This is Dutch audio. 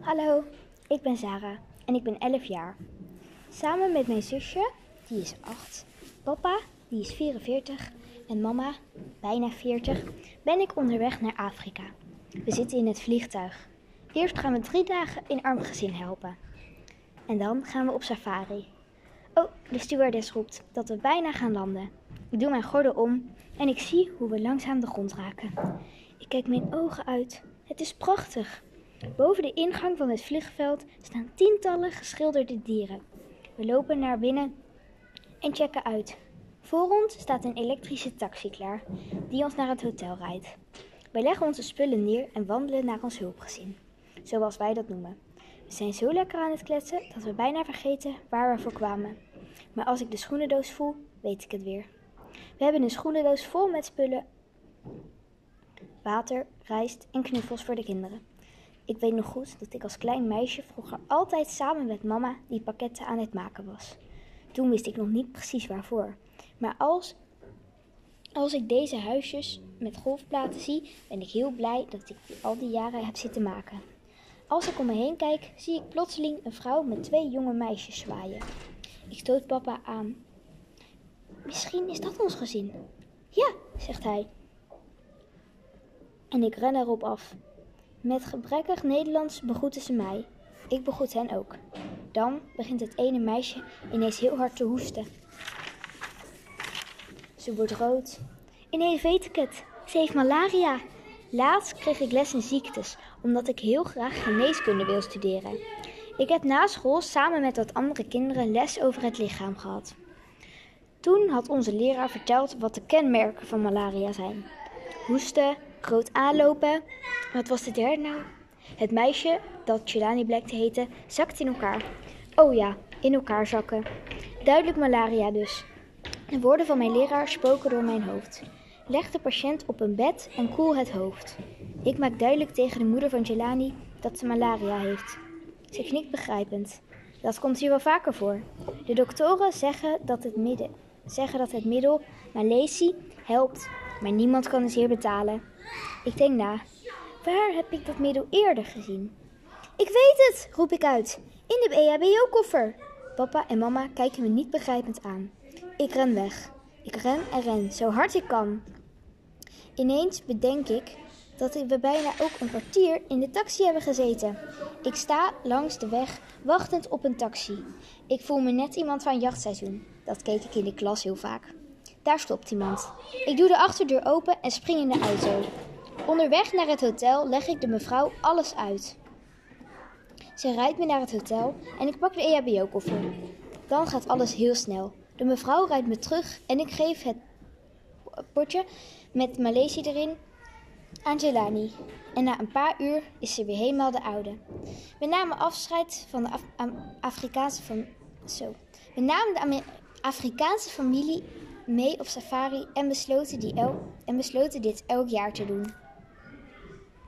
Hallo, ik ben Sarah en ik ben 11 jaar. Samen met mijn zusje, die is 8, papa, die is 44 en mama, bijna 40, ben ik onderweg naar Afrika. We zitten in het vliegtuig. Eerst gaan we drie dagen in arm gezin helpen. En dan gaan we op safari. Oh, de stewardess roept dat we bijna gaan landen. Ik doe mijn gordel om en ik zie hoe we langzaam de grond raken. Ik kijk mijn ogen uit. Het is prachtig. Boven de ingang van het vliegveld staan tientallen geschilderde dieren. We lopen naar binnen en checken uit. Voor ons staat een elektrische taxi klaar die ons naar het hotel rijdt. Wij leggen onze spullen neer en wandelen naar ons hulpgezin, zoals wij dat noemen. We zijn zo lekker aan het kletsen dat we bijna vergeten waar we voor kwamen. Maar als ik de schoenendoos voel, weet ik het weer. We hebben een schoenendoos vol met spullen, water, rijst en knuffels voor de kinderen. Ik weet nog goed dat ik als klein meisje vroeger altijd samen met mama die pakketten aan het maken was. Toen wist ik nog niet precies waarvoor. Maar als, als ik deze huisjes met golfplaten zie, ben ik heel blij dat ik al die jaren heb zitten maken. Als ik om me heen kijk, zie ik plotseling een vrouw met twee jonge meisjes zwaaien. Ik stoot papa aan. Misschien is dat ons gezin. Ja, zegt hij. En ik ren erop af. Met gebrekkig Nederlands begroeten ze mij. Ik begroet hen ook. Dan begint het ene meisje ineens heel hard te hoesten. Ze wordt rood. Ineens weet ik het. Ze heeft malaria. Laatst kreeg ik les in ziektes, omdat ik heel graag geneeskunde wil studeren. Ik heb na school samen met wat andere kinderen les over het lichaam gehad. Toen had onze leraar verteld wat de kenmerken van malaria zijn: hoesten, groot aanlopen. Wat was de derde nou? Het meisje, dat Chilani bleek te heten, zakt in elkaar. Oh ja, in elkaar zakken. Duidelijk malaria dus. De woorden van mijn leraar spoken door mijn hoofd. Leg de patiënt op een bed en koel het hoofd. Ik maak duidelijk tegen de moeder van Jelani dat ze malaria heeft. Ze knikt begrijpend. Dat komt hier wel vaker voor. De doktoren zeggen dat het, midden, zeggen dat het middel Malesi helpt, maar niemand kan het hier betalen. Ik denk na. Waar heb ik dat middel eerder gezien? Ik weet het, roep ik uit. In de EHBO-koffer. Papa en mama kijken me niet begrijpend aan. Ik ren weg. Ik ren en ren, zo hard ik kan. Ineens bedenk ik dat we bijna ook een kwartier in de taxi hebben gezeten. Ik sta langs de weg, wachtend op een taxi. Ik voel me net iemand van jachtseizoen. Dat keek ik in de klas heel vaak. Daar stopt iemand. Ik doe de achterdeur open en spring in de auto. Onderweg naar het hotel leg ik de mevrouw alles uit. Ze rijdt me naar het hotel en ik pak de EHBO-koffer. Dan gaat alles heel snel. De mevrouw rijdt me terug en ik geef het potje met Maleisi erin aan Jelani. En na een paar uur is ze weer helemaal de oude. We namen afscheid van de Afrikaanse fam- Zo. We namen de Afrikaanse familie mee op safari en besloten, die el- en besloten dit elk jaar te doen.